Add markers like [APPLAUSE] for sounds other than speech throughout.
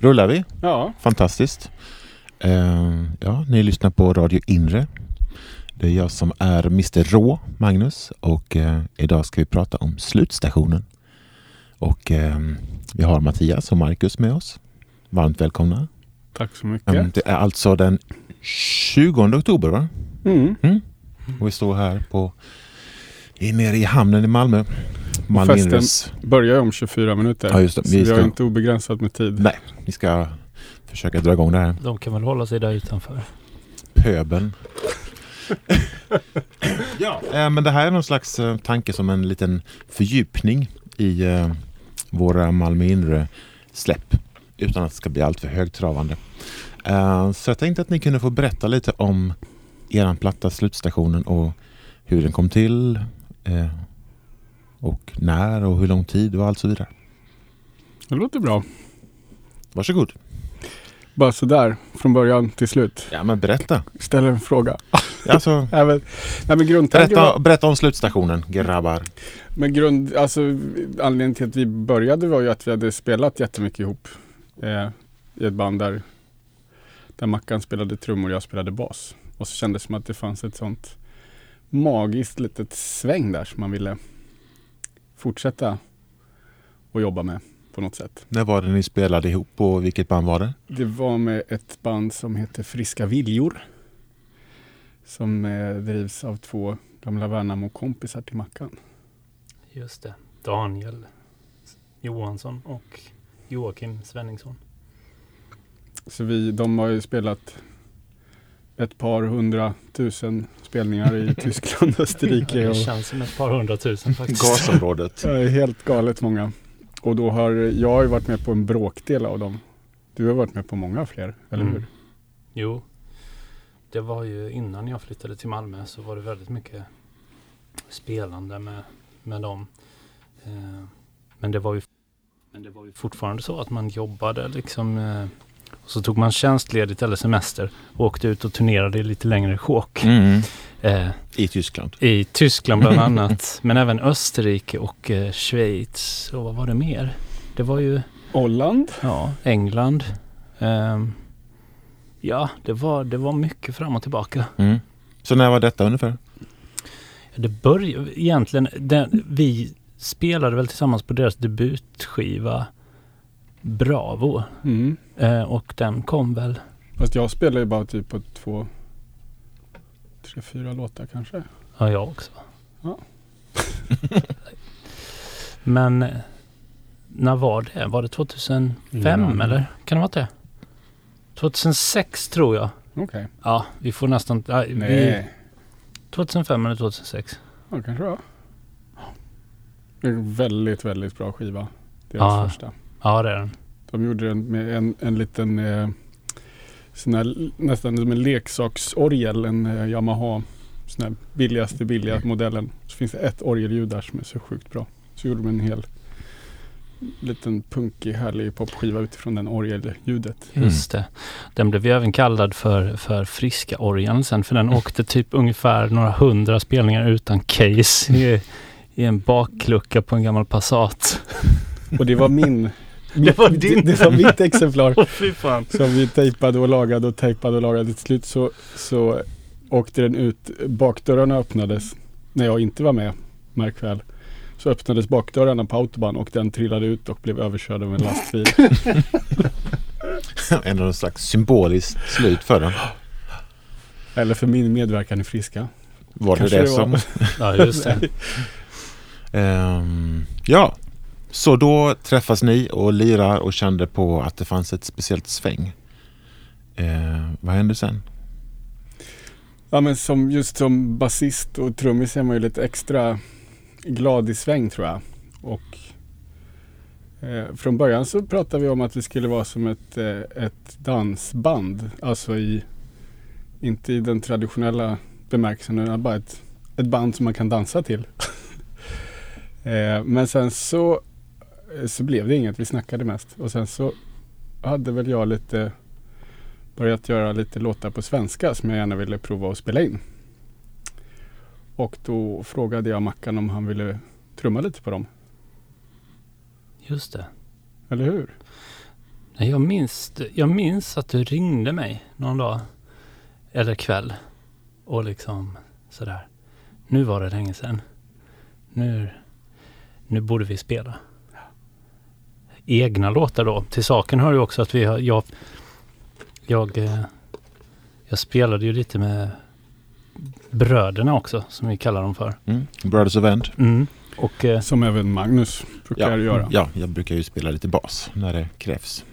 rullar vi. Ja. Fantastiskt. Eh, ja, ni lyssnar på Radio Inre. Det är jag som är Mr Rå, Magnus, och eh, idag ska vi prata om slutstationen. Och eh, vi har Mattias och Marcus med oss. Varmt välkomna. Tack så mycket. Mm, det är alltså den 20 oktober, va? Mm. Och vi står här på nere i hamnen i Malmö. Malmö festen- Inres. Börjar ju om 24 minuter. Ja, just det. Så Vi vi har ska- inte obegränsat med tid. Nej, vi ska försöka dra igång det här. De kan väl hålla sig där utanför. Pöbeln. [LAUGHS] ja. Eh, men det här är någon slags eh, tanke som en liten fördjupning i eh, våra Malmö inre släpp. Utan att det ska bli allt för högtravande. Eh, så jag tänkte att ni kunde få berätta lite om eran platta Slutstationen och hur den kom till. Och när och hur lång tid och allt så vidare. Det låter bra. Varsågod. Bara sådär från början till slut. Ja men berätta. Ställer en fråga. Alltså, [LAUGHS] Nej, men, nej, men grundtanken berätta, var, berätta om slutstationen grabbar. men grund, alltså, anledningen till att vi började var ju att vi hade spelat jättemycket ihop. Eh, I ett band där, där Mackan spelade trummor och jag spelade bas. Och så kändes det som att det fanns ett sånt magiskt litet sväng där som man ville fortsätta att jobba med på något sätt. När var det ni spelade ihop och vilket band var det? Det var med ett band som heter Friska Viljor. Som eh, drivs av två gamla Värnamo-kompisar till Mackan. Just det. Daniel Johansson och Joakim Svenningsson. Så vi, de har ju spelat ett par hundratusen spelningar i [LAUGHS] Tyskland och Österrike. Det Och, känns som ett par hundratusen faktiskt. Gasområdet. Ja, helt galet många. Och då har jag har ju varit med på en bråkdel av dem. Du har varit med på många fler, eller Mm. hur? Jo. Det var ju innan jag flyttade till Malmö så var det väldigt mycket spelande med, med dem. Eh, men, det var ju, men det var ju fortfarande så att man jobbade liksom. Eh, så tog man tjänstledigt eller semester och åkte ut och turnerade i lite längre sjok. Mm. Eh, I Tyskland. I Tyskland bland [LAUGHS] annat. men även Österrike och eh, Schweiz. Och vad var det mer? Det var ju Holland. ja, England. Ehm, ja, det var, det var mycket fram och tillbaka. Mm. Så när var detta ungefär? Det började egentligen, den, vi spelade väl tillsammans på deras debutskiva Bravo. Mm. Eh, och den kom väl, Fast jag spelar ju bara typ på två, tre, fyra låtar kanske. ja jag också. Ja. [LAUGHS] Men eh, när var det? Var det 2005 Ingen aning. eller? Kan det vara det? 2006 tror jag. Okej. Ja, vi får nästan... Vi, Nej. 2005 eller 2006. Ja, kanske det var. Det är en väldigt, väldigt bra skiva. Deras Ja. första. Ja, det är den. De gjorde den med en, en liten eh, sån här, nästan som en leksaksorgel, en eh, Yamaha. Sån här billigaste billiga modellen. Så finns det ett orgelljud där som är så sjukt bra. Så gjorde de en hel liten punkig härlig popskiva utifrån den orgelljudet. Just det. Den blev ju även kallad för, för friska orgeln sen för den åkte typ ungefär några hundra spelningar utan case i, i en baklucka på en gammal Passat. Och det var min Det var din. det, det var mitt exemplar. [LAUGHS] Fan. Som vi tejpade och lagade och tejpade och lagade. Till slut så, så åkte den ut. Bakdörrarna öppnades när jag inte var med. Märk väl. Så öppnades bakdörrarna på autobahn och den trillade ut och blev överkörd av en lastbil. [LAUGHS] en någon slags symboliskt slut för den. Eller för min medverkan i Friska. Var det Kanske det, det var. som... [LAUGHS] Ja, just det. Ehm, ja, så då träffas ni och lirar och kände på att det fanns ett speciellt sväng. Eh, vad hände sen? Ja men som, just som basist och trummis är man ju lite extra glad i sväng tror jag. Och eh, från början så pratade vi om att vi skulle vara som ett, eh, ett dansband. Alltså i, inte i den traditionella bemärkelsen utan bara ett, ett band som man kan dansa till. [LAUGHS] eh, men sen så, så blev det inget, vi snackade mest. Och sen så hade väl jag lite börjat göra lite låtar på svenska som jag gärna ville prova att spela in. Och då frågade jag Mackan om han ville trumma lite på dem. Just det. Eller hur? Jag minns, jag minns att du ringde mig någon dag eller kväll och liksom sådär. Nu var det länge sedan. Nu, nu borde vi spela. Egna låtar då. Till saken hör ju också att vi har, jag, jag, eh, jag spelade ju lite med bröderna också, som vi kallar dem för. Mm. Brothers of End. Mm. Och eh, Som även Magnus brukar göra. ja, jag brukar ju spela lite bas när det krävs.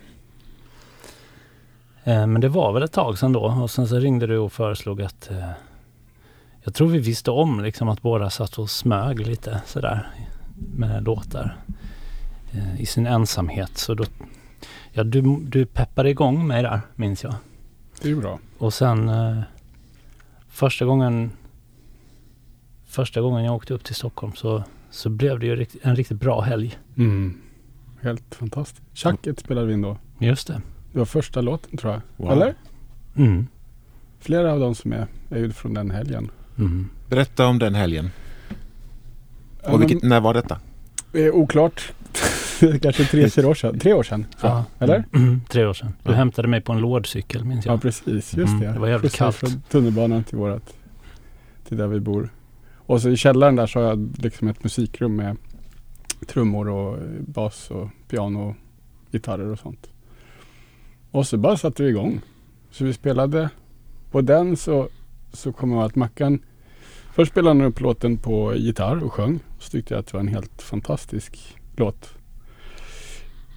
Eh, Men det var väl ett tag sedan då och sen så ringde du och föreslog att eh, jag tror vi visste om liksom att båda satt och smög lite sådär med låtar i sin ensamhet. Så då, ja du, du peppade igång mig där minns jag. Det är ju bra. Och sen eh, första gången första gången jag åkte upp till Stockholm så, så blev det ju rikt, en riktigt bra helg. Mm. Helt fantastiskt. Tjacket spelade vi in då. Just det. Det var första låten tror jag. Wow. Eller? Mm. Flera av de som är, är ju från den helgen. Mm. Berätta om den helgen. Och vilket, när var detta? eh, oklart. [LAUGHS] Kanske tre, fyra år sedan. Tre år sedan. Ja. Eller? Mm. Tre år sedan. Du Ja. hämtade mig på en lådcykel minns jag. Ja, precis. Just Mm, det. det var jävligt Skjutsade kallt. Från tunnelbanan till vårat, till där vi bor. Och så i källaren där så har jag liksom ett musikrum med trummor och bas och piano och gitarrer och sånt. Och så bara satte vi igång. Så vi spelade på den så, så kom jag att Mackan Först spelade han upp låten på gitarr och sjöng. Så tyckte jag att det var en helt fantastisk låt.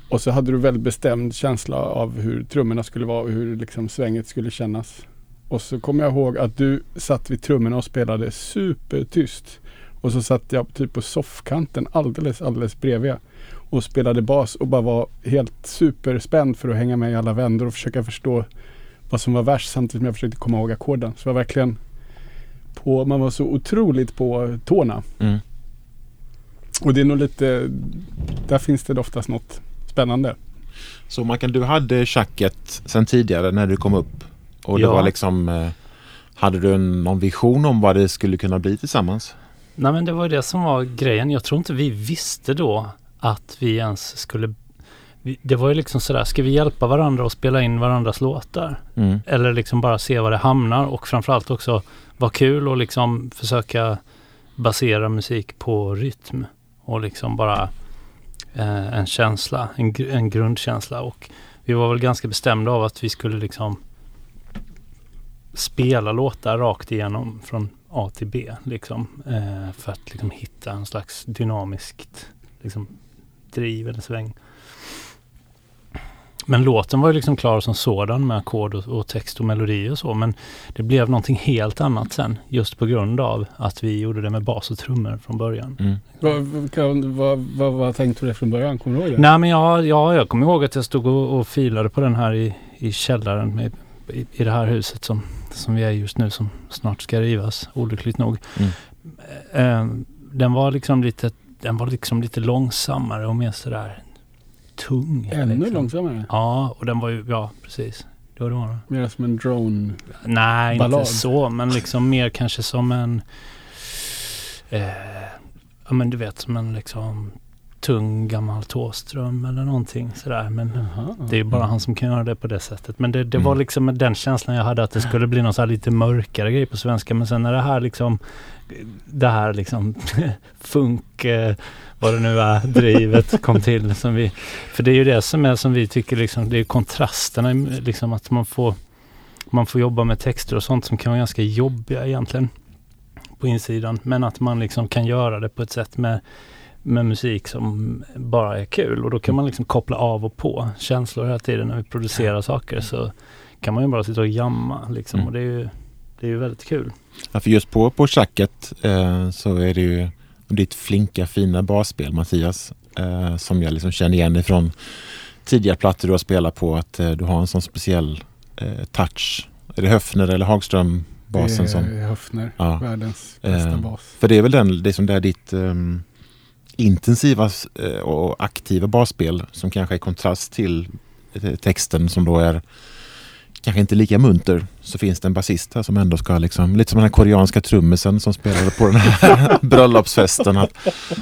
Och så hade du väldigt bestämd känsla av hur trummorna skulle vara och hur liksom svänget skulle kännas. Och så kommer jag ihåg att du satt vid trummorna och spelade supertyst. Och så satt jag typ på soffkanten alldeles, alldeles bredvid. Och spelade bas och bara var helt superspänd för att hänga med i alla vändor och försöka förstå vad som var värst samtidigt som jag försökte komma ihåg ackorden. Så var verkligen på, man var så otroligt på tårna. Mm. Och det är nog lite, där finns det oftast något spännande. Så Mackan, du hade tjacket sen tidigare när du kom upp. Och det Ja. var liksom... eh, Hade du någon vision om vad det skulle kunna bli tillsammans? Nej men det var ju det som var grejen. Jag tror inte vi visste då att vi ens skulle... Det var ju liksom sådär, ska vi hjälpa varandra och spela in varandras låtar? Mm. Eller liksom bara se var det hamnar och framförallt också vara kul och liksom försöka basera musik på rytm. Och liksom bara eh, en känsla, en, gr- en grundkänsla. Och vi var väl ganska bestämda av att vi skulle liksom spela låtar rakt igenom från A till B. Liksom, eh, för att liksom hitta en slags dynamiskt liksom, driv eller sväng. Men låten var ju liksom klar som sådan med ackord och, och text och melodi och så. Men det blev någonting helt annat sen. Just på grund av att vi gjorde det med bas och trummor från början. Mm. Vad, kan, vad, vad, vad tänkte du dig från början? Kommer du ihåg det? Nej men ja, ja, jag kommer ihåg att jag stod och, och filade på den här i, i källaren med, i, i det här huset som, som vi är just nu som snart ska rivas, olyckligt nog. Mm. Eh, den var liksom lite den var liksom lite långsammare och mer sådär tung. Ännu liksom. långsammare? Ja, och den var ju, ja precis. Det var det var. Mer som en drone. Nej, Ballad. inte så, men liksom mer kanske som en... Eh, ja men du vet, som en liksom tung gammal Thåström eller någonting sådär. Men Jaha. det är bara Mm. han som kan göra det på det sättet. Men det, det Mm. var liksom den känslan jag hade att det skulle bli någon så här lite mörkare grej på svenska. Men sen när det här liksom, det här liksom [LAUGHS] funk, eh, vad det nu är, drivet kom till. Som vi, för det är ju det som är som vi tycker liksom, det är kontrasterna liksom att man får, man får jobba med texter och sånt som kan vara ganska jobbiga egentligen på insidan. Men att man liksom kan göra det på ett sätt med med musik som bara är kul och då kan man liksom koppla av och på känslor hela tiden när vi producerar saker så kan man ju bara sitta och jamma liksom Mm. och det är ju, det är ju väldigt kul. Ja, för just på, på tjacket eh, så är det ju ditt flinka fina basspel Mattias eh, som jag liksom känner igen ifrån tidigare plattor du har spelat på att eh, du har en sån speciell eh, touch. Är det Höfner eller Hagström basen Det som... är Höfner, Ja. världens bästa Eh, bas. För det är väl den, det som det är ditt ehm, intensiva eh, och aktiva basspel som kanske är i kontrast till eh, texten som då är kanske inte lika munter så finns det en basist här som ändå ska liksom, lite som den här koreanska trummisen som spelade på den här [LAUGHS] bröllopsfesten. Att,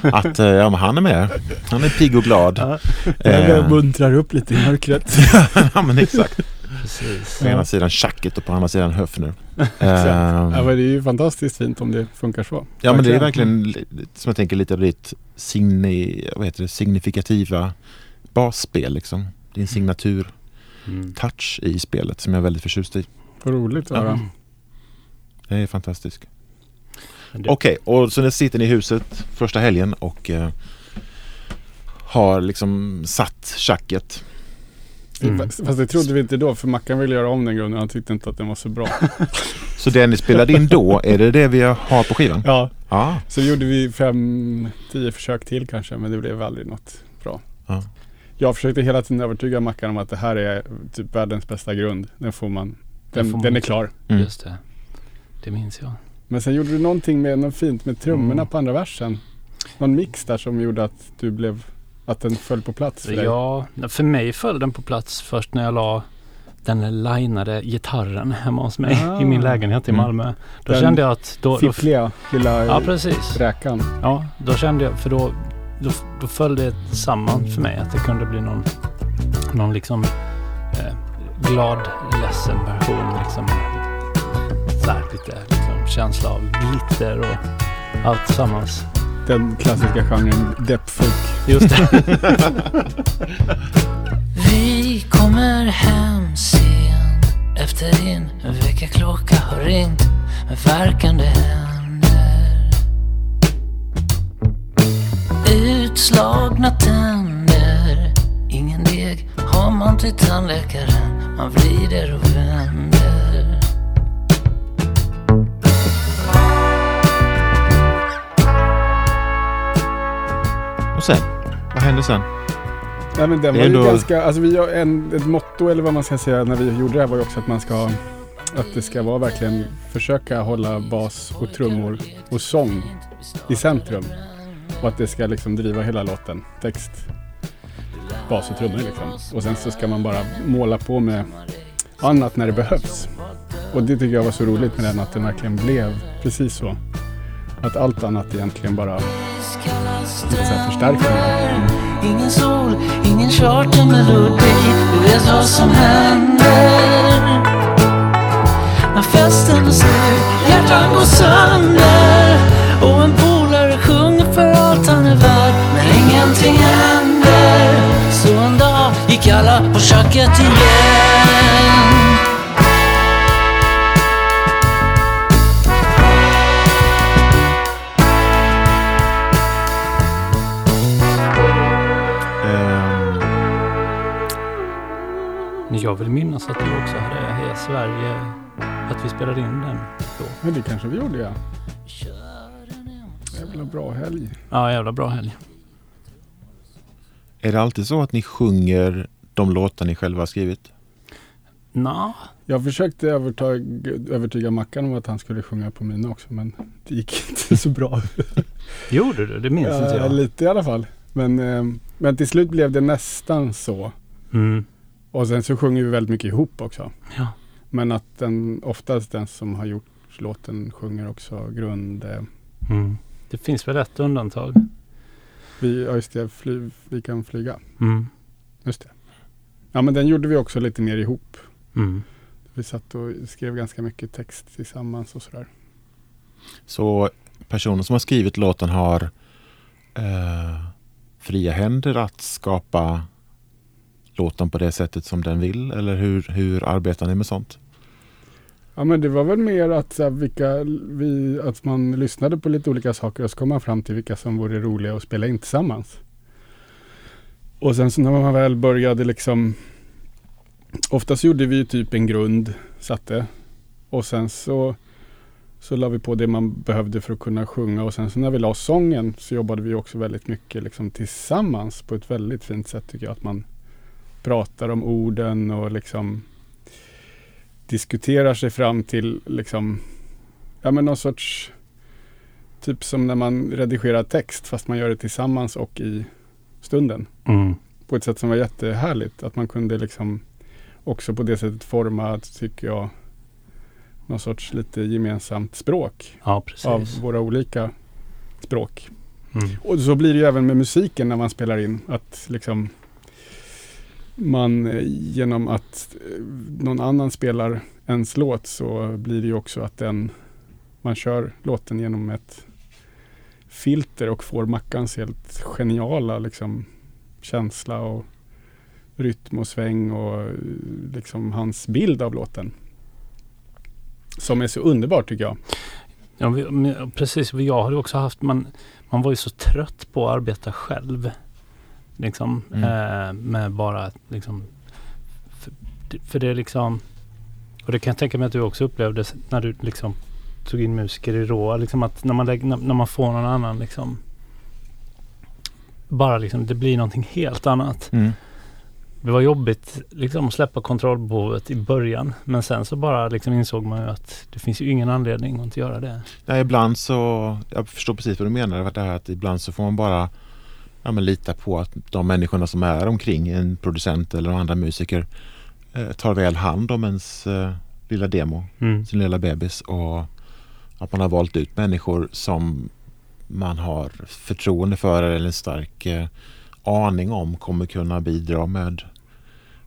att eh, ja, men han är med. Han är pigg och glad. Ja, Eh. jag muntrar upp lite i mörkret. [LAUGHS] ja men exakt. Precis. På ena sidan Schacket och på andra sidan Höfner. [LAUGHS] ja, Eh, men det är ju fantastiskt fint om det funkar så. Ja men det är verkligen li- som jag tänker lite av ditt signi, vad heter det, signifikativa basspel liksom. Din signatur Mm. touch i spelet som jag är väldigt förtjust i. Vad roligt att höra. Det är fantastiskt. Det- Okej, och så nu sitter ni i huset första helgen och eh, har liksom satt schacket. Mm. Fast det trodde vi inte då för Mackan ville göra om den grunden. Han tyckte inte att den var så bra. [LAUGHS] Så det ni spelade in då, är det det vi har på skivan? ja, Ja. så gjorde vi fem, tio försök till kanske men det blev aldrig något bra. Ja. Jag försökte hela tiden övertyga Mackan om att det här är typ världens bästa grund. Den får man, den, får man den är klar. Mm. Just det. Det minns jag. Men sen gjorde du någonting med något fint med trummorna Mm. på andra versen. Någon mix där som gjorde att du blev, att den föll på plats för dig. Ja, för mig föll den på plats först när jag la den linade gitarren hemma hos mig Ah. i min lägenhet i Mm. Malmö. Då Den kände jag att... Då, då, Fiffliga lilla ja, precis. räkan. Ja, då kände jag, för då, då, då föll det samman för mig att det kunde bli någon, någon liksom eh, glad, ledsen version. Liksom, så här, lite liksom, känsla av glitter och allt tillsammans. Den klassiska genren deppfolk. Just det. [LAUGHS] Vi kommer hem sen efter din väckarklocka har ringt med värkande händer. Utslagna tänder, ingen deg har man till tandläkaren. Man vrider och vänder. Sen, vad hände sen? Nej men den Det var ju ändå- ganska, alltså vi har en, ett motto eller vad man ska säga när vi gjorde det här var ju också att man ska att det ska vara verkligen försöka hålla bas och trummor och sång i centrum. Och att det ska liksom driva hela låten. Text, bas och trummor liksom. Och sen så ska man bara måla på med annat när det behövs. Och det tycker jag var så roligt med den att den verkligen blev precis så. Att allt annat egentligen bara lite så. Ingen sol, ingen chartermelodi Du vet vad som händer. När festen är slut, hjärtan går sönder. Och en polare sjunger för allt han är värd. Men ingenting händer. Så en dag gick alla på köket igen. Jag vill minnas att du också hade Heja Sverige, att vi spelade in den då. Men det kanske vi gjorde ja. Jävla bra helg. Ja, jävla bra helg. är det alltid så att ni sjunger de låtar ni själva har skrivit? Nå, Jag försökte övertyga, övertyga Mackan om att han skulle sjunga på mina också men det gick [LAUGHS] inte så bra. gjorde du? Det minns inte Ja, jag. lite i alla fall. Men, eh, men till slut blev det nästan så. Mm. Och sen så sjunger vi väldigt mycket ihop också. Ja. Men att den, oftast den som har gjort låten sjunger också grund... Eh, Mm. Det finns väl ett undantag. vi, ja just det, fly, vi kan flyga. Mm. Just det. Ja men den gjorde vi också lite mer ihop. Mm. Vi satt och skrev ganska mycket text tillsammans och sådär. Så personen som har skrivit låten har eh, fria händer att skapa låten på det sättet som den vill? Eller hur, hur arbetar ni med sånt? Ja men det var väl mer att, så här, vilka, vi, att man lyssnade på lite olika saker och så kom man fram till vilka som vore roliga att spela in tillsammans. Och sen så när man väl började liksom Oftast gjorde vi ju typ en grund, satte. Och sen så så la vi på det man behövde för att kunna sjunga och sen så när vi la sången så jobbade vi också väldigt mycket liksom tillsammans på ett väldigt fint sätt tycker jag. Att man pratar om orden och liksom diskuterar sig fram till liksom, ja men någon sorts, typ som när man redigerar text fast man gör det tillsammans och i stunden. Mm. På ett sätt som var jättehärligt. Att man kunde liksom också på det sättet forma, tycker jag, någon sorts lite gemensamt språk Ja, av våra olika språk. Mm. Och så blir det ju även med musiken när man spelar in. Att liksom man eh, genom att eh, någon annan spelar ens låt så blir det ju också att den man kör låten genom ett filter och får Mackans helt geniala liksom känsla och rytm och sväng och eh, liksom hans bild av låten. Som är så underbart tycker jag. Ja, precis. Jag har också haft, man, man var ju så trött på att arbeta själv. Liksom, Mm. eh, med bara liksom, för, för det är liksom, och det kan jag tänka mig att du också upplevde när du liksom tog in musiker i Rå, liksom att när man, lägger, när, när man får någon annan liksom, bara liksom, det blir någonting helt annat. Mm. Det var jobbigt liksom att släppa kontrollbehovet i början. Men sen så bara liksom insåg man ju att det finns ju ingen anledning att inte göra det. Nej, ibland så, jag förstår precis vad du menar. Det här att ibland så får man bara ja, men lita på att de människorna som är omkring en producent eller andra musiker eh, tar väl hand om ens eh, lilla demo, Mm. sin lilla bebis och att man har valt ut människor som man har förtroende för eller en stark eh, aning om kommer kunna bidra med,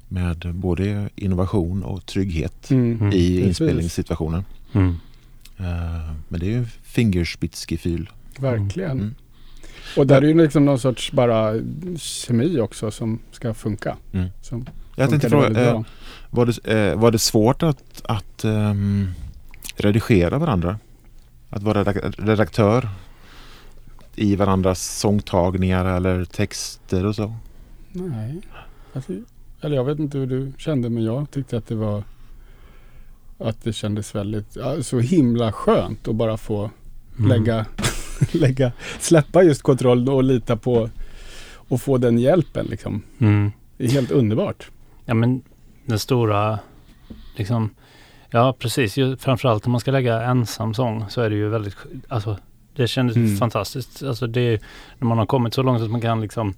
med både innovation och trygghet Mm. Mm. i inspelningssituationen. Mm. Eh, men det är ju fingerspitzgefühl. Verkligen. Och där är ju liksom någon sorts bara kemi också som ska funka. Mm. Som Jag tänkte fråga, eh, var, det, eh, var det svårt att, att ehm, redigera varandra? Att vara redak- redaktör i varandras sångtagningar eller texter och så? Nej. Alltså, eller jag vet inte hur du kände men jag tyckte att det var att det kändes väldigt, så himla skönt att bara få Mm. lägga, [LAUGHS] lägga, släppa just kontroll och lita på och få den hjälpen liksom. Mm. Det är helt underbart. Ja men den stora, liksom, ja precis, ju, framförallt om man ska lägga ensam sång så är det ju väldigt, alltså det kändes Mm. fantastiskt. Alltså det, när man har kommit så långt att man kan liksom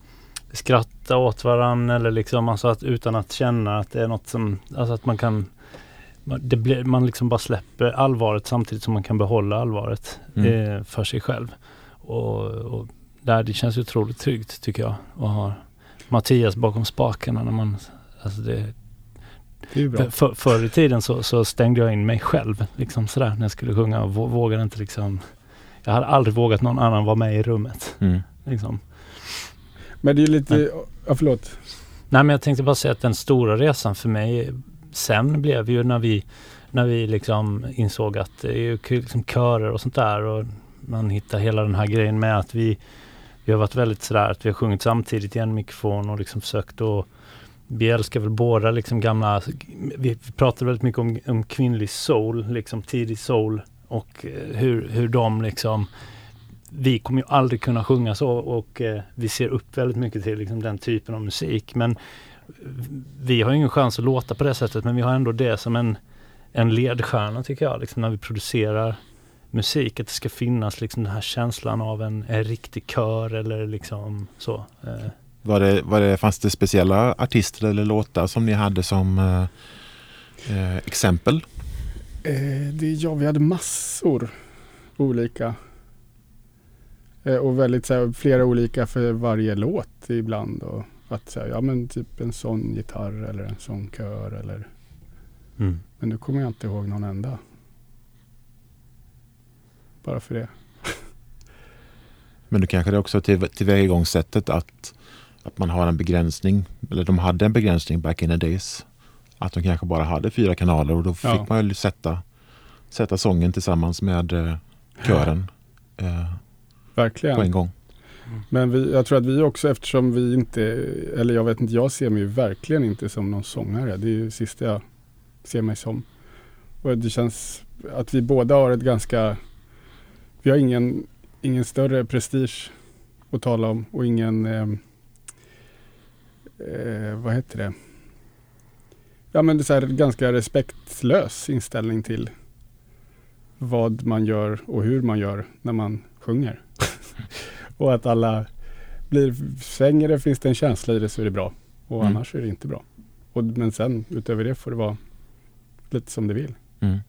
skratta åt varandra eller liksom alltså att, utan att känna att det är något som, alltså att man kan det blir, man liksom bara släpper allvaret samtidigt som man kan behålla allvaret Mm. eh, för sig själv. Och, och där, det känns otroligt tryggt tycker jag att ha Mattias bakom spakarna när man, alltså det, Det är ju bra. för, för, förr i tiden så, så stängde jag in mig själv liksom sådär när jag skulle sjunga och vå- vågade inte liksom Jag hade aldrig vågat någon annan vara med i rummet. Mm. Liksom. Men det är lite, ja förlåt. Nej men jag tänkte bara säga att den stora resan för mig sen blev ju när vi när vi liksom insåg att det är ju liksom körer och sånt där och man hittar hela den här grejen med att vi vi har varit väldigt sådär att vi har sjungit samtidigt i en mikrofon och liksom försökt att vi älskar väl båda liksom gamla, vi pratar väldigt mycket om, om kvinnlig soul, liksom tidig soul och eh, hur, hur de liksom vi kommer ju aldrig kunna sjunga så och eh, vi ser upp väldigt mycket till liksom, den typen av musik. Men vi har ingen chans att låta på det sättet men vi har ändå det som en, en ledstjärna tycker jag, liksom, när vi producerar musik. Att det ska finnas liksom, den här känslan av en, en riktig kör eller liksom så. Eh, Var det, var det, fanns det speciella artister eller låtar som ni hade som eh, eh, exempel? Eh, det, ja, vi hade massor olika. Eh, och väldigt så här, flera olika för varje låt ibland. Och att säga, ja men typ en sån gitarr eller en sån kör eller. mm. Men nu kommer jag inte ihåg någon enda. Bara för det. [LAUGHS] Men då kanske det också till, tillvägagångssättet att, att man har en begränsning, eller de hade en begränsning back in the days. Att de kanske bara hade fyra kanaler och då fick Ja. man ju sätta, sätta sången tillsammans med eh, kören [LAUGHS] eh, Verkligen. på en gång. Men vi, jag tror att vi också eftersom vi inte, eller jag vet inte, jag ser mig verkligen inte som någon sångare. Det är ju det sista jag ser mig som. Och det känns att vi båda har ett ganska, vi har ingen, ingen större prestige att tala om och ingen, eh, eh, vad heter det? Ja men det är så här ganska respektlös inställning till vad man gör och hur man gör när man sjunger. [LAUGHS] och att alla blir, svänger det, finns det en känsla i det så är det bra. Och Mm. annars är det inte bra. Och, men sen utöver det får det vara lite som du vill. Mm.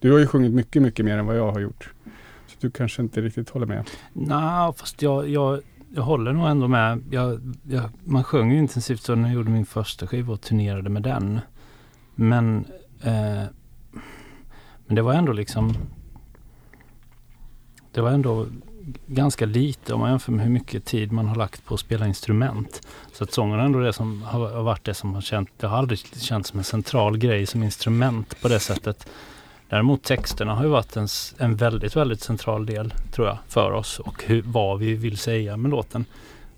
Du har ju sjungit mycket, mycket mer än vad jag har gjort. Så du kanske inte riktigt håller med. Nej, fast jag, jag, jag håller nog ändå med. Jag, jag, man sjöng ju intensivt så när jag gjorde min första skiva och turnerade med den. Men, eh, men det var ändå liksom Det var ändå ganska lite om man jämför med hur mycket tid man har lagt på att spela instrument. Så att sången ändå det som har, varit det som har känt, det har aldrig känts som en central grej som instrument på det sättet. Däremot texterna har ju varit en, en väldigt, väldigt central del tror jag för oss och hur, vad vi vill säga med låten.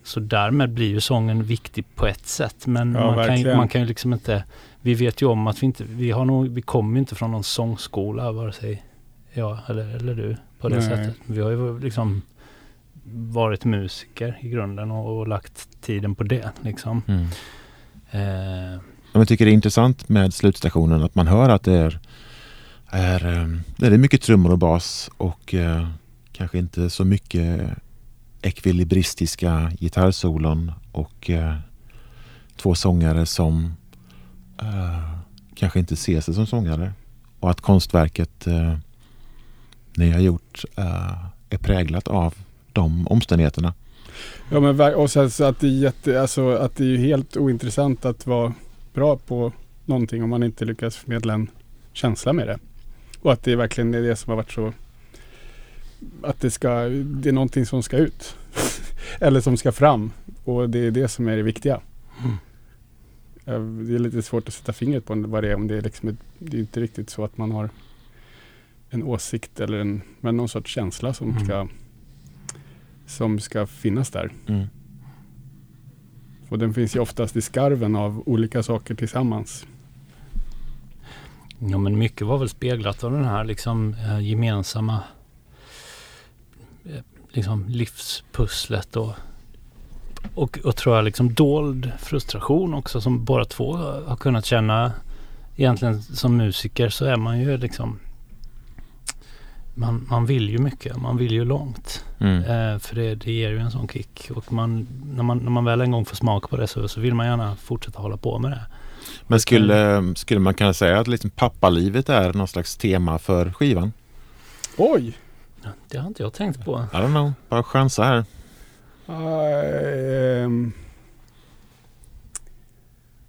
Så därmed blir ju sången viktig på ett sätt men Ja, man, kan, man kan ju liksom inte Vi vet ju om att vi inte, vi har nog, vi kommer inte från någon sångskola vare sig jag eller, eller du på det Nej. sättet. Vi har ju liksom varit musiker i grunden och, och lagt tiden på det liksom. Mm. Eh, Jag tycker det är intressant med slutstationen att man hör att det är, är, eh, det är mycket trummor och bas och eh, kanske inte så mycket ekvilibristiska gitarrsolon och eh, två sångare som eh, kanske inte ser sig som sångare. Och att konstverket eh, ni har gjort eh, är präglat av de omständigheterna. Ja, men och sen så att det är jätte, alltså att det är ju helt ointressant att vara bra på någonting om man inte lyckas förmedla en känsla med det. Och att det är verkligen är det som har varit så att det ska, det är någonting som ska ut. [LAUGHS] Eller som ska fram. Och det är det som är det viktiga. Mm. Det är lite svårt att sätta fingret på vad det är. Om det är liksom det är inte riktigt så att man har en åsikt eller en, men någon sorts känsla som Mm. ska som ska finnas där. Mm. Och den finns ju oftast i skarven av olika saker tillsammans. Ja men mycket var väl speglat av den här liksom eh, gemensamma eh, liksom livspusslet och, och, och tror jag liksom dold frustration också som båda två har kunnat känna. Egentligen som musiker så är man ju liksom man, man vill ju mycket, man vill ju långt. Mm. Eh, för det, det ger ju en sån kick och man, när, man, när man väl en gång får smak på det så, så vill man gärna fortsätta hålla på med det. Men skulle, skulle man kunna säga att liksom pappalivet är någon slags tema för skivan? Oj! Det har inte jag tänkt på. I don't know, bara chansa här. Ehm.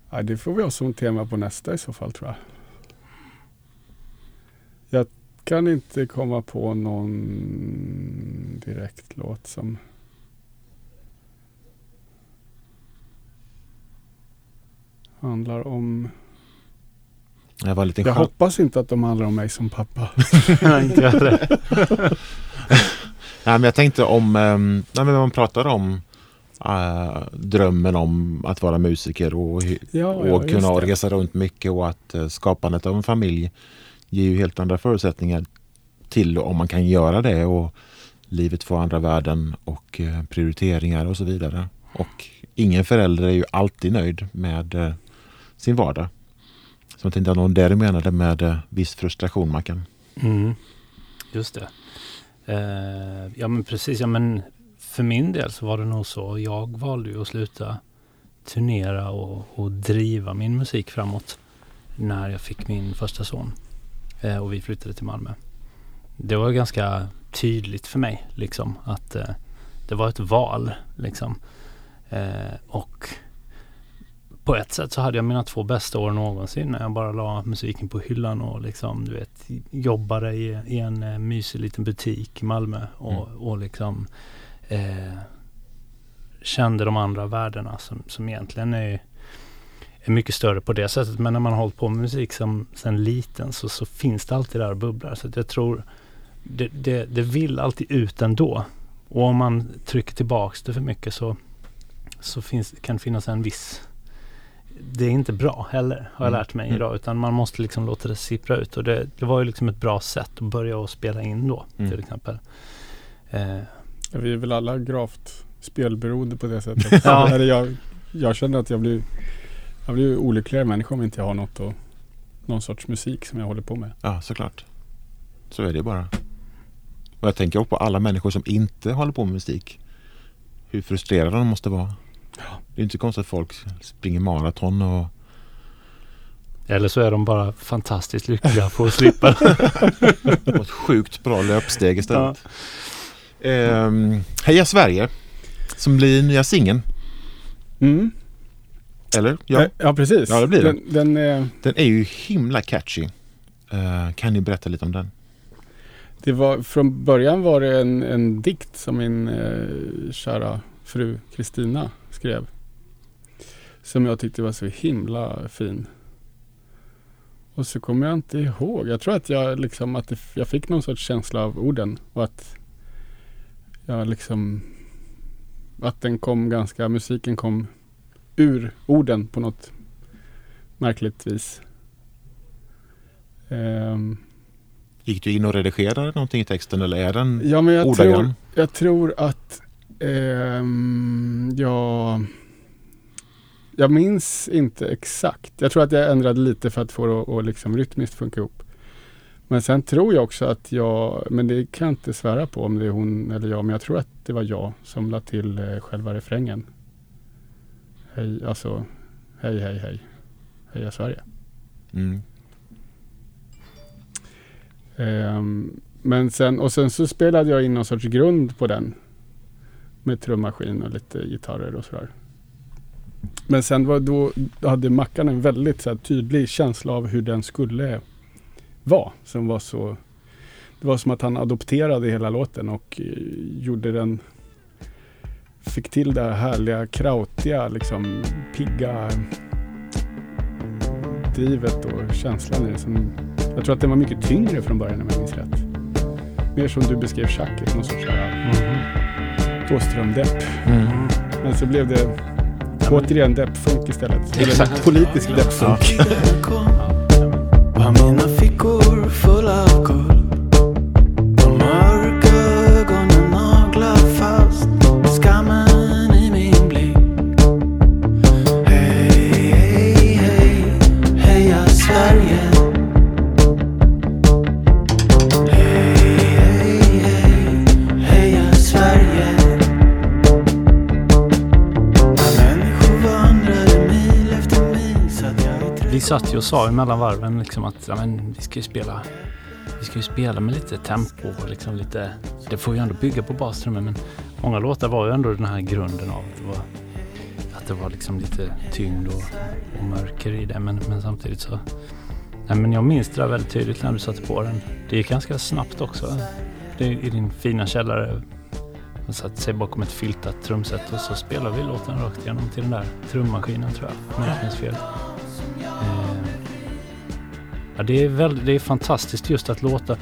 ja, det får vi ha som tema på nästa i så fall tror jag. Jag kan inte komma på någon direkt låt som handlar om... Jag var lite Jag hoppas inte att de handlar om mig som pappa. [LAUGHS] inte jag heller. Nej, men jag tänkte om, um, nej, men man pratar om eh, drömmen om att vara musiker och, Ja, och ja, kunna resa runt mycket och att eh, skapandet av en familj ger ju helt andra förutsättningar till om man kan göra det och livet får andra värden och eh, prioriteringar och så vidare. Och ingen förälder är ju alltid nöjd med eh, sin vardag. Så jag tänkte att någon där menade med eh, viss frustration man kan. Mm. Just det. Eh, ja men precis, ja men för min del så var det nog så. Jag valde ju att sluta turnera och, och driva min musik framåt när jag fick min första son. Eh, och vi flyttade till Malmö. Det var ganska tydligt för mig liksom att eh, det var ett val liksom. Eh, och på ett sätt så hade jag mina två bästa år någonsin när jag bara la musiken på hyllan och liksom du vet jobbade i, i en mysig liten butik i Malmö och, och liksom eh, kände de andra värdena som, som egentligen är, är mycket större på det sättet. Men när man har hållit på med musik som, sen liten så, så finns det alltid där och bubblar. Så att jag tror det, det, det vill alltid ut ändå. Och om man trycker tillbaks det för mycket så, så finns, kan det finnas en viss det är inte bra heller har jag Mm. lärt mig Mm. idag utan man måste liksom låta det sippra ut och det, det var ju liksom ett bra sätt att börja att spela in då Mm. till exempel. Eh, Vi är väl alla gravt spelberoende på det sättet. [LAUGHS] Ja. Jag, jag känner att jag blir, jag blir olyckligare människa om inte jag har något och, någon sorts musik som jag håller på med. Ja, såklart. Så är det bara. Och jag tänker också på alla människor som inte håller på med musik. Hur frustrerade de måste vara. Det är inte konstigt att folk springer maraton och Eller så är de bara fantastiskt lyckliga på att slippa. [LAUGHS] Ett sjukt bra löpsteg istället. Ehm, Heja Sverige som blir nya singeln. Mm. Eller? Ja, Ja. ja, precis. Ja, det blir det. Den, den är, den är ju himla catchy. Eh, kan ni berätta lite om den? det var, från början var det en, en dikt som min eh, kära fru Kristina skrev. Som jag tyckte var så himla fin. Och så kommer jag inte ihåg. Jag tror att jag liksom att det, jag fick någon sorts känsla av orden och att jag liksom att den kom ganska, musiken kom ur orden på något märkligt vis. Ehm, Gick du in och redigerade någonting i texten eller är den ja, men jag tror, ordagrann? jag tror att ehm, jag jag minns inte exakt. Jag tror att jag ändrade lite för att få det att liksom rytmiskt funka ihop. Men sen tror jag också att jag, men det kan jag inte svära på om det är hon eller jag, men jag tror att det var jag som la till eh, själva refrängen. Hej, alltså, hej, hej, hej, heja Sverige. Mm. Ehm, men sen, och sen så spelade jag in någon sorts grund på den. Med trummaskin och lite gitarrer och sådär. Men sen var då, då hade Mackan en väldigt så här, tydlig känsla av hur den skulle vara. Som var så, det var som att han adopterade hela låten och eh, gjorde den Fick till det här härliga, krautiga, liksom pigga drivet och känslan i det. Som, jag tror att den var mycket tyngre från början om jag minns rätt. Mer som du beskrev Chuck, någon sorts mm. Thåström-depp. Mm. Men så blev det återigen deppfunk istället. Exakt. Politisk deppfunk. Var satt ju och sa mellan varven liksom att ja, men, vi ska ju spela vi ska ju spela med lite tempo och liksom lite Det får ju ändå bygga på bastrummen men många låtar var ju ändå den här grunden av att det var att det var liksom lite tyngd och, och mörker i det men, men samtidigt så Nej men jag minns det där väldigt tydligt när du satte på den. Det gick ganska snabbt också. Det är i din fina källare. Man satte sig bakom ett filtat trumset och så spelade vi låten rakt igenom till den där trummaskinen tror jag. Om jag inte minns fel. Ja, det, är väldigt, det är fantastiskt just att låta...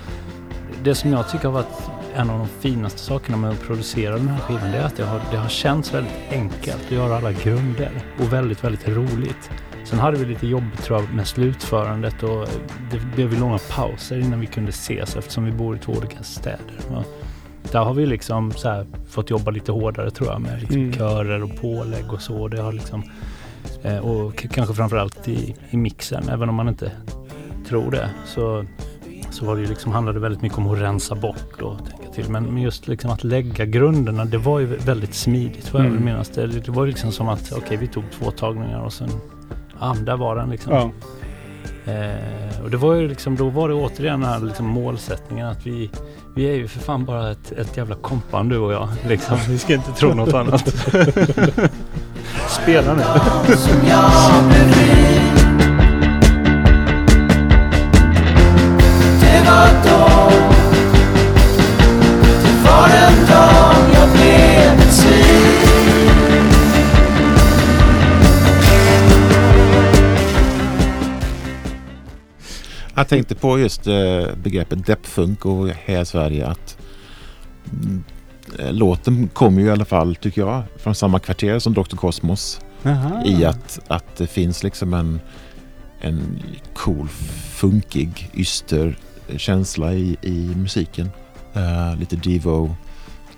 Det som jag tycker har varit en av de finaste sakerna med att producera den här skivan det är att det har, det har känts väldigt enkelt att göra alla grunder och väldigt, väldigt roligt. Sen hade vi lite jobb tror jag med slutförandet och det blev långa pauser innan vi kunde ses eftersom vi bor i två olika städer. Och där har vi liksom här fått jobba lite hårdare tror jag med liksom Mm. körer och pålägg och så. Det har liksom, eh, och kanske framförallt i, i mixen, även om man inte tror det, så, så var det ju liksom, handlade väldigt mycket om att rensa bort och tänka till. Men, men just liksom att lägga grunderna, det var ju väldigt smidigt vad jag Mm. minnas. Det, det var ju liksom som att, okej vi tog två tagningar och sen, ja där var den liksom. Ja. Eh, och det var ju liksom, då var det återigen den här liksom målsättningen att vi, vi är ju för fan bara ett, ett jävla kompan du och jag. Liksom. Vi ska inte tro något annat. [LAUGHS] Spela nu. Jag tänkte på just eh, begreppet deppfunk och Heja Sverige att mm, eh, låten kommer ju i alla fall, tycker jag, från samma kvarter som Dr. Cosmos. Aha. I att, att det finns liksom en, en cool, funkig, yster känsla i, i musiken. Eh, lite Devo,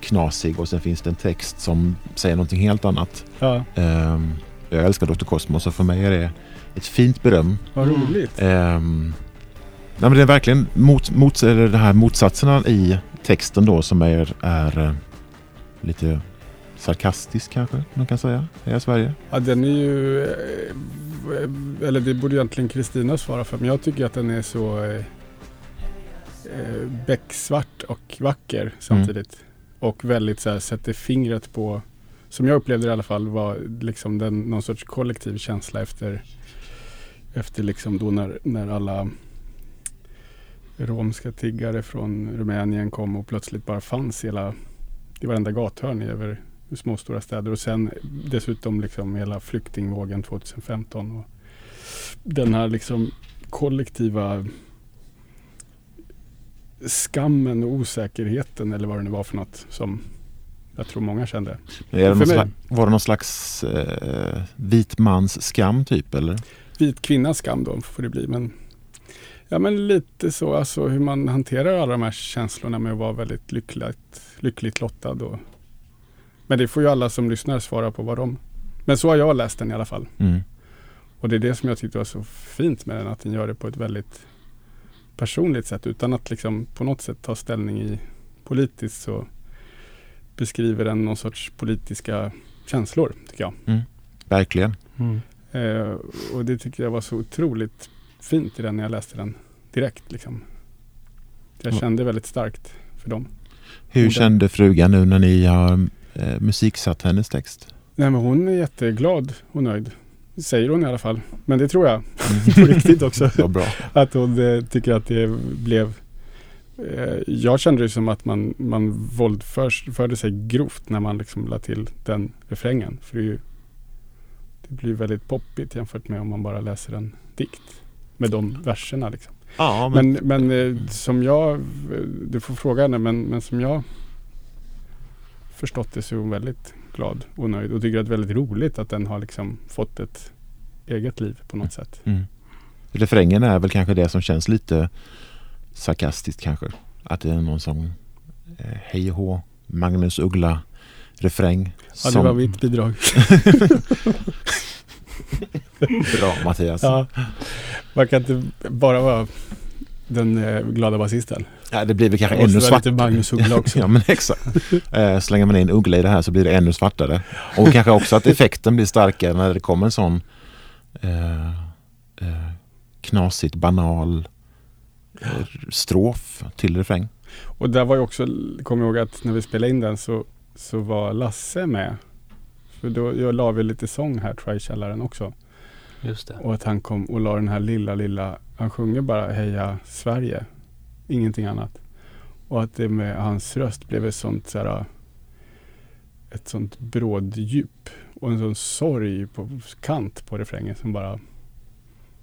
knasig och sen finns det en text som säger någonting helt annat. Ja, Ehm, jag älskar Dr. Cosmos och för mig är det ett fint beröm. vad roligt. Ehm, nej, men det är verkligen mot, mot, eller det här motsatserna i texten då som är, är eh, lite sarkastisk kanske man kan säga. Heja Sverige. Ja, den är ju eh, eller det borde egentligen Kristina svara för, men jag tycker att den är så eh, becksvart och vacker samtidigt. Och väldigt så här, sätter fingret på, som jag upplevde det i alla fall, var liksom den, någon sorts kollektiv känsla efter, efter liksom då när, när alla romska tiggare från Rumänien kom och plötsligt bara fanns hela, i varenda gathörn över små stora städer och sen dessutom liksom hela flyktingvågen 2015. Och den här liksom kollektiva skammen och osäkerheten eller vad det nu var för något som jag tror många kände. Det mig- slags, var det någon slags eh, vit mans skam typ eller? Vit kvinnas skam då får det bli. Men, ja, men lite så alltså hur man hanterar alla de här känslorna med att vara väldigt lyckligt, lyckligt lottad. Och, men det får ju alla som lyssnar svara på vad de... Men så har jag läst den i alla fall. Mm. Och det är det som jag tyckte var så fint med den, att den gör det på ett väldigt personligt sätt utan att liksom på något sätt ta ställning i politiskt så beskriver den någon sorts politiska känslor, tycker jag. Verkligen. Mm. Eh, och det tycker jag var så otroligt fint i den när jag läste den direkt. Liksom. Jag Ja. kände väldigt starkt för dem. Hur Orden. kände frugan nu när ni har eh, musiksatt hennes text? Nej, men hon är jätteglad och nöjd. Säger hon i alla fall. Men det tror jag Mm. [LAUGHS] på riktigt också. Bra. Att hon eh, tycker att det blev eh, jag kände det som att man, man våldförde sig grovt när man liksom la till den refrängen. För det, ju, det blir väldigt poppigt jämfört med om man bara läser en dikt. Med de verserna liksom. Ja, men, Men, men eh, som jag, du får fråga henne, men, men som jag förstått det så är hon väldigt glad och nöjd och tycker att det är väldigt roligt att den har liksom fått ett eget liv på något sätt. mm. refrängen är väl kanske det som känns lite sarkastiskt kanske. Att det är någon som eh, hej och hå, Magnus Uggla refräng. Ja, det som- var mitt bidrag. [LAUGHS] Bra Mattias. Ja. Man kan inte bara vara den eh, glada basisten. Ja, det blir väl kanske ännu svartare. Magnus Uggla också. [LAUGHS] ja men exakt. Eh, slänger man in Uggla i det här så blir det ännu svartare. Och kanske också att effekten blir starkare när det kommer en sån eh, eh, knasigt banal eh, strof till refräng. Och där var ju också, kom jag ihåg att när vi spelade in den så, så var Lasse med. För då jag la vi lite sång här tror jag i källaren också. Just det. Och att han kom och la den här lilla, lilla, han sjunger bara Heja Sverige. Ingenting annat. Och att det med hans röst blev ett sånt så här, ett sånt bråddjup och en sån sorg på kant på refrängen som bara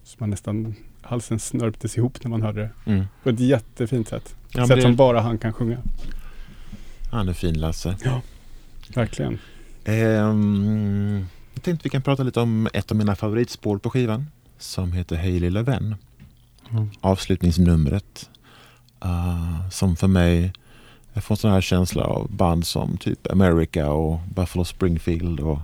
som man nästan, halsen snörptes ihop när man hörde det. Mm. På ett jättefint sätt. Ja, sätt det- som bara han kan sjunga. Han är fin Lasse. Verkligen. Ehm, jag tänkte vi kan prata lite om ett av mina favoritspår på skivan som heter Hej lilla vän. Mm. Avslutningsnumret uh, som för mig jag får en sån här känsla av band som typ America och Buffalo Springfield och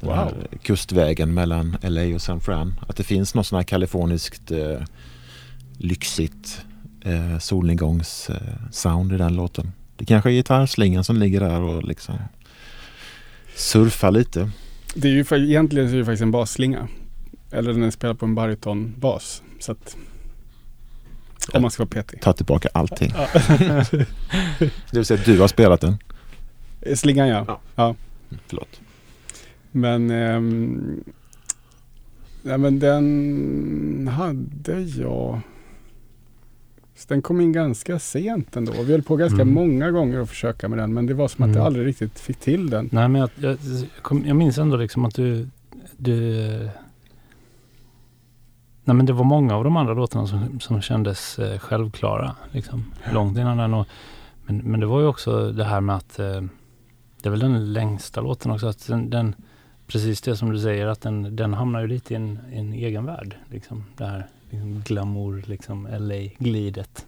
Wow. kustvägen mellan LA och San Fran. Att det finns något sån här kaliforniskt eh, lyxigt eh, solnedgångs eh, sound i den låten. Det kanske är gitarrslingan som ligger där och liksom surfar lite. Det är ju egentligen så är det faktiskt en basslinga. Eller den är spelad på en baritonbas. Så att om man ska vara petig. Ta tillbaka allting. Ja. [LAUGHS] Det vill säga att du har spelat den. Slingan ja. Ja. ja. Förlåt. Men, ehm, ja, men den hade jag. Så den kom in ganska sent ändå. Vi höll på ganska Mm. många gånger att försöka med den. Men det var som att Mm. jag aldrig riktigt fick till den. Nej men jag, jag, jag, kom, jag minns ändå liksom att du, du Nej men det var många av de andra låtarna som, som kändes eh, självklara. Liksom, långt innan den. Och, men, men det var ju också det här med att eh, det är väl den längsta låten också. Att den, den, precis det som du säger att den, den hamnar ju lite i en, en egen värld. Liksom, det här liksom glamour, liksom LA-glidet.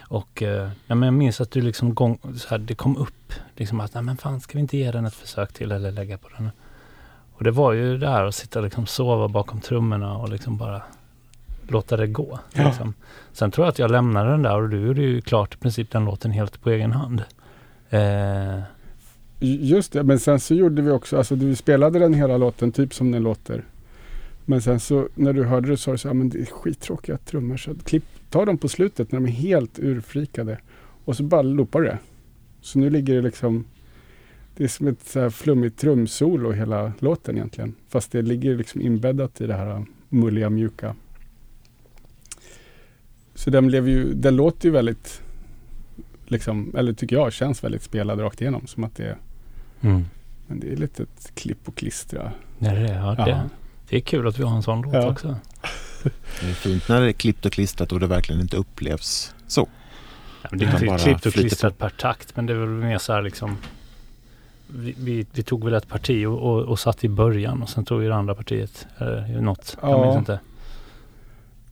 Och eh, ja, men jag minns att du liksom gång, så här, det kom upp liksom att, nej men fan ska vi inte ge den ett försök till eller lägga på den? Och det var ju det här att sitta och liksom sova bakom trummorna och liksom bara låta det gå. Ja. Liksom. Sen tror jag att jag lämnade den där och du gjorde ju klart i princip den låten helt på egen hand. Eh, Just det, men sen så gjorde vi också, alltså du spelade den hela låten typ som den låter. Men sen så när du hörde det så sa du så här, men det är skittråkiga trummor. Så klipp, ta dem på slutet när de är helt urfrikade. Och så bara loopar du det. Så nu ligger det liksom, det är som ett så här flummigt trumsolo hela låten egentligen. Fast det ligger liksom inbäddat i det här mulliga, mjuka. Så den blev ju, den låter ju väldigt, liksom, eller tycker jag, känns väldigt spelad rakt igenom. Som att det är, Mm. men det är lite ett klipp och klistra. Det är det, ja, det, Ja. det är kul att vi har en sån låt Ja. också. Det är fint när det är klippt och klistrat och det verkligen inte upplevs så. Ja, men det är inte klippt och klistrat per takt men det är väl mer så här liksom vi, vi, vi tog väl ett parti och, och, och satt i början och sen tog vi det andra partiet. Eller något. Jag Ja. minns inte.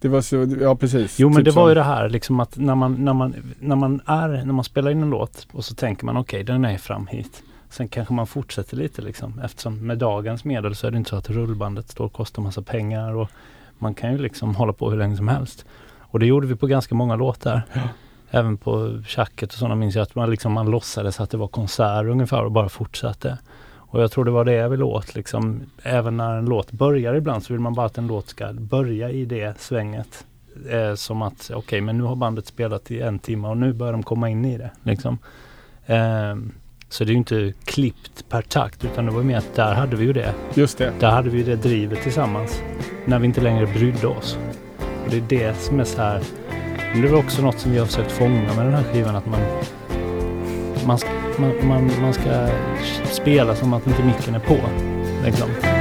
Det var så, ja precis. Jo men Typ det var ju det här liksom att när man, när man, när man är, när man spelar in en låt och så tänker man okej den är fram hit. Sen kanske man fortsätter lite liksom eftersom med dagens medel så är det inte så att rullbandet står och kostar massa pengar och man kan ju liksom hålla på hur länge som helst. Och det gjorde vi på ganska många låtar. Även på Tjacket och sådana minns jag att man, liksom, man låtsades att det var konsert ungefär och bara fortsatte. Och jag tror det var det jag ville åt liksom. Även när en låt börjar ibland så vill man bara att en låt ska börja i det svänget. Eh, som att okej men nu har bandet spelat i en timme och nu börjar de komma in i det. Liksom. Ehm, så det är ju inte klippt per takt utan det var mer att där hade vi ju det. Just det. Där hade vi det drivet tillsammans. När vi inte längre brydde oss. Och det är det som är så här. Men det var också något som vi har försökt fånga med den här skivan. Att man, man, ska, man, man, man ska spela som att inte micken är på. Liksom.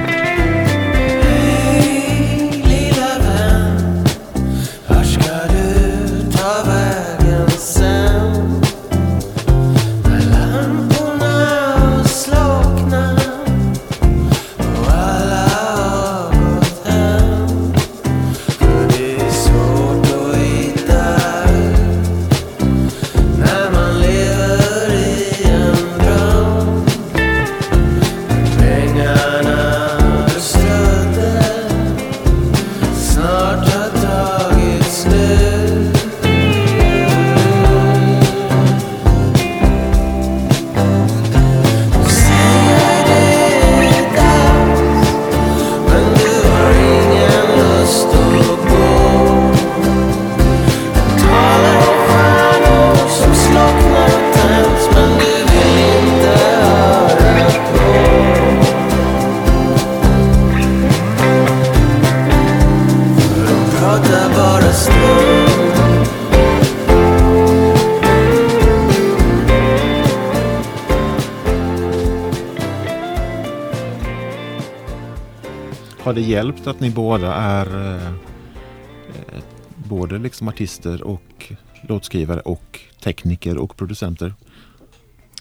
Har det hjälpt att ni båda är eh, eh, både liksom artister och låtskrivare och tekniker och producenter?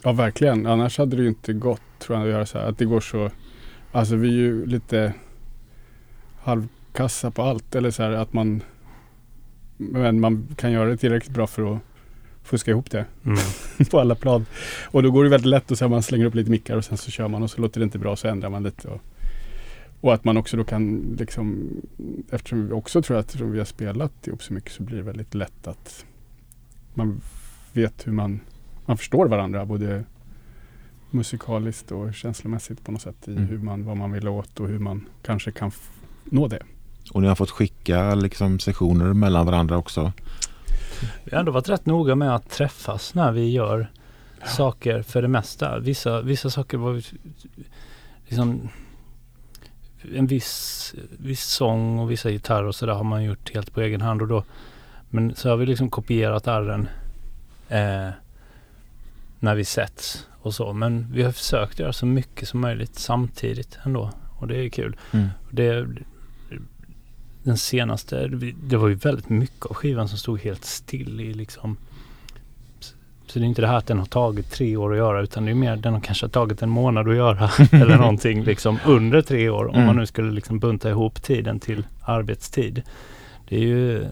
Ja, verkligen. Annars hade det ju inte gått tror jag att göra så här. Att det går så. Alltså vi är ju lite halvkassa på allt. Eller så här att man men man kan göra det tillräckligt bra för att fuska ihop det Mm. [LAUGHS] på alla plan. Och då går det väldigt lätt att säga man slänger upp lite mickar och sen så kör man och så låter det inte bra så ändrar man lite. Och, och att man också då kan liksom eftersom vi också tror att vi har spelat ihop så mycket så blir det väldigt lätt att man vet hur man man förstår varandra både musikaliskt och känslomässigt på något sätt i Mm. hur man, vad man vill åt och hur man kanske kan nå det. Och ni har fått skicka liksom sessioner mellan varandra också? Vi har ändå varit rätt noga med att träffas när vi gör saker för det mesta. Vissa, vissa saker var vi- liksom en viss, viss sång och vissa gitarrer och sådär har man gjort helt på egen hand och då men så har vi liksom kopierat arren eh, när vi setts och så. Men vi har försökt göra så mycket som möjligt samtidigt ändå och det är kul. Mm. Det, den senaste, det var ju väldigt mycket av skivan som stod helt still i liksom så det är inte det här att den har tagit tre år att göra utan det är mer den har kanske tagit en månad att göra [LAUGHS] eller någonting liksom under tre år om Mm. man nu skulle liksom bunta ihop tiden till arbetstid. Det är ju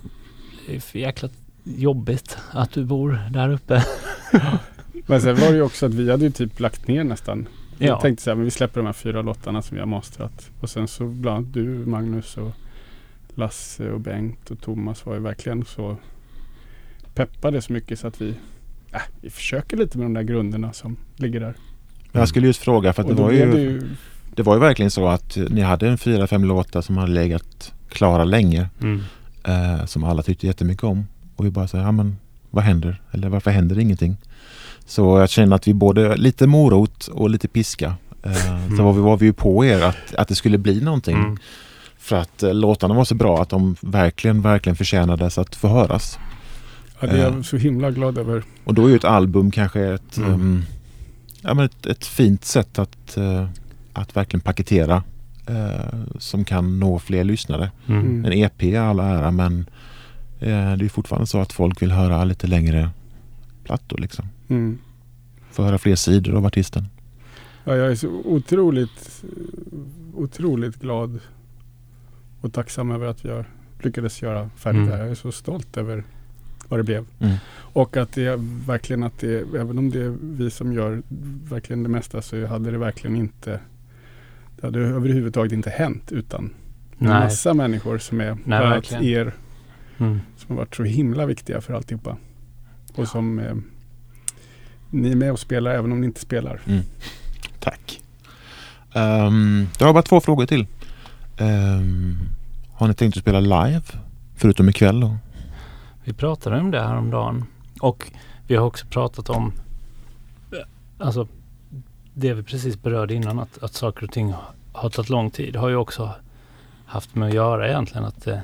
det är jäkla jobbigt att du bor där uppe. [LAUGHS] Men sen var det ju också att vi hade ju typ lagt ner nästan. Ja. Jag tänkte så här, men vi släpper de här fyra låtarna som vi har mastrat. Och sen så bland annat du, Magnus och Lasse och Bengt och Thomas var ju verkligen så peppade så mycket så att vi, äh, vi försöker lite med de där grunderna som ligger där. Jag skulle just fråga för att det var ju, det ju det var ju verkligen så att ni hade en fyra, fem låtar som hade legat klara länge. Mm. Eh, som alla tyckte jättemycket om. Och vi bara sa, ja men vad händer? Eller varför händer ingenting? Så jag känner att vi både lite morot och lite piska. Eh, Mm. [LAUGHS] Så var vi, var vi ju på er att, att det skulle bli någonting. Mm. För att eh, låtarna var så bra att de verkligen, verkligen förtjänades att få höras. Ja, det är Eh. jag så himla glad över. Och då är ju ett album kanske ett, Mm. ehm, ja, men ett, ett fint sätt att, eh, att verkligen paketera eh, som kan nå fler lyssnare. Mm. Mm. En EP är all ära men eh, det är fortfarande så att folk vill höra lite längre plattor liksom. Mm. Få höra fler sidor av artisten. Ja, jag är så otroligt, otroligt glad och tacksam över att vi har lyckades göra färdigt Mm. det här. Jag är så stolt över vad det blev. Mm. Och att det verkligen att det, även om det är vi som gör verkligen det mesta så hade det verkligen inte, det hade överhuvudtaget inte hänt utan en Nej. massa människor som är, verkligen. er, Mm. som har varit så himla viktiga för alltihopa. Och som eh, ni är med och spelar även om ni inte spelar. Tack. Um, jag har bara två frågor till. Ehm, har ni tänkt att spela live? Förutom ikväll då? Vi pratade om det här om dagen och vi har också pratat om alltså det vi precis berörde innan att, att saker och ting har tagit lång tid har ju också haft med att göra egentligen att eh,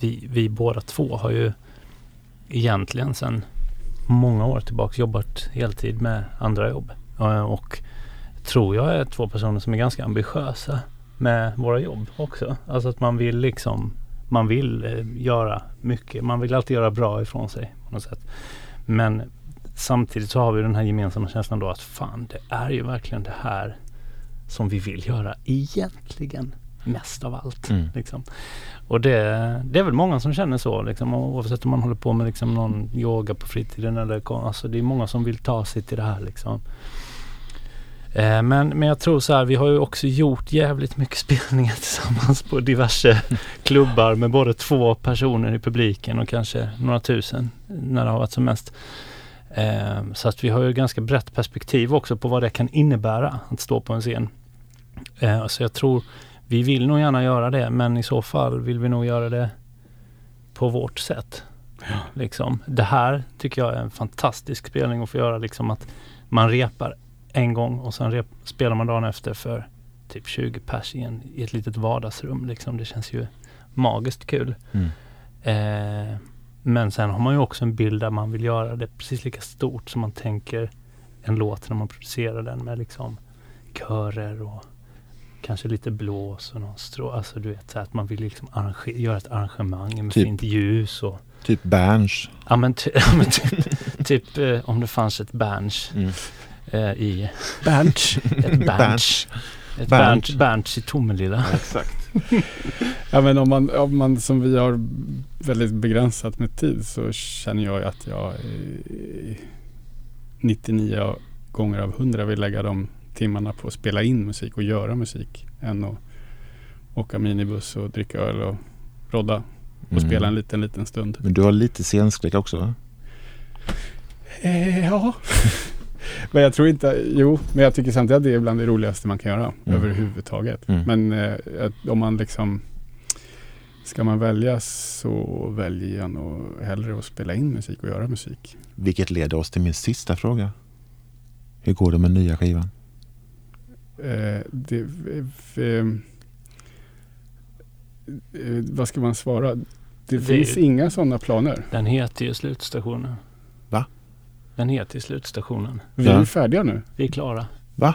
vi, vi båda två har ju egentligen sedan många år tillbaka jobbat heltid med andra jobb eh, och tror jag är två personer som är ganska ambitiösa med våra jobb också. Alltså att man vill liksom man vill eh, göra mycket. Man vill alltid göra bra ifrån sig på något sätt. Men samtidigt så har vi den här gemensamma känslan då att fan det är ju verkligen det här som vi vill göra egentligen mest av allt. Mm. Liksom. Och det, det är väl många som känner så liksom, oavsett om man håller på med liksom, någon yoga på fritiden eller alltså, det är många som vill ta sig till det här liksom. Eh, men, men jag tror så här, vi har ju också gjort jävligt mycket [LAUGHS] spelningar tillsammans på diverse klubbar med både två personer i publiken och kanske några tusen när det har varit som mest. Eh, så att vi har ju ganska brett perspektiv också på vad det kan innebära att stå på en scen. Eh, så jag tror vi vill nog gärna göra det men i så fall vill vi nog göra det på vårt sätt. Liksom. Det här tycker jag är en fantastisk spelning att få göra liksom att man repar en gång och sen rep, spelar man dagen efter för typ 20 pers i, en, i ett litet vardagsrum. Liksom. Det känns ju magiskt kul. Mm. Eh, men sen har man ju också en bild där man vill göra det precis lika stort som man tänker en låt när man producerar den med liksom körer och kanske lite blås och någon strå. Alltså du vet så att man vill liksom göra ett arrangemang med Typ. fint ljus och Typ Berns. Ja men, ty- [LAUGHS] ja, men typ, typ eh, om det fanns ett Berns Mm. Eh, i Bernt. ett Berns. [LAUGHS] Ett. Bernt, Berns i Tomelilla. exakt. [LAUGHS] Ja men om man, om man som vi har väldigt begränsat med tid så känner jag att jag eh, 99 gånger av 100 vill lägga de timmarna på att spela in musik och göra musik än att åka minibuss och dricka öl och rodda och Mm. spela en liten, liten stund. Men du har lite scenskräck också va? Eh, ja. [LAUGHS] men jag tror inte, jo, men jag tycker samtidigt att det är bland det roligaste man kan göra Mm. överhuvudtaget. Mm. Men eh, om man liksom Ska man välja så väljer jag nog hellre att spela in musik och göra musik. Vilket leder oss till min sista fråga. Hur går det med nya skivan? Eh, det, eh, eh, vad ska man svara? Det, Det- finns inga sådana planer. Den heter ju Slutstationen. Va? Heter ju Slutstationen. Vi är färdiga nu. Vi är klara. Va?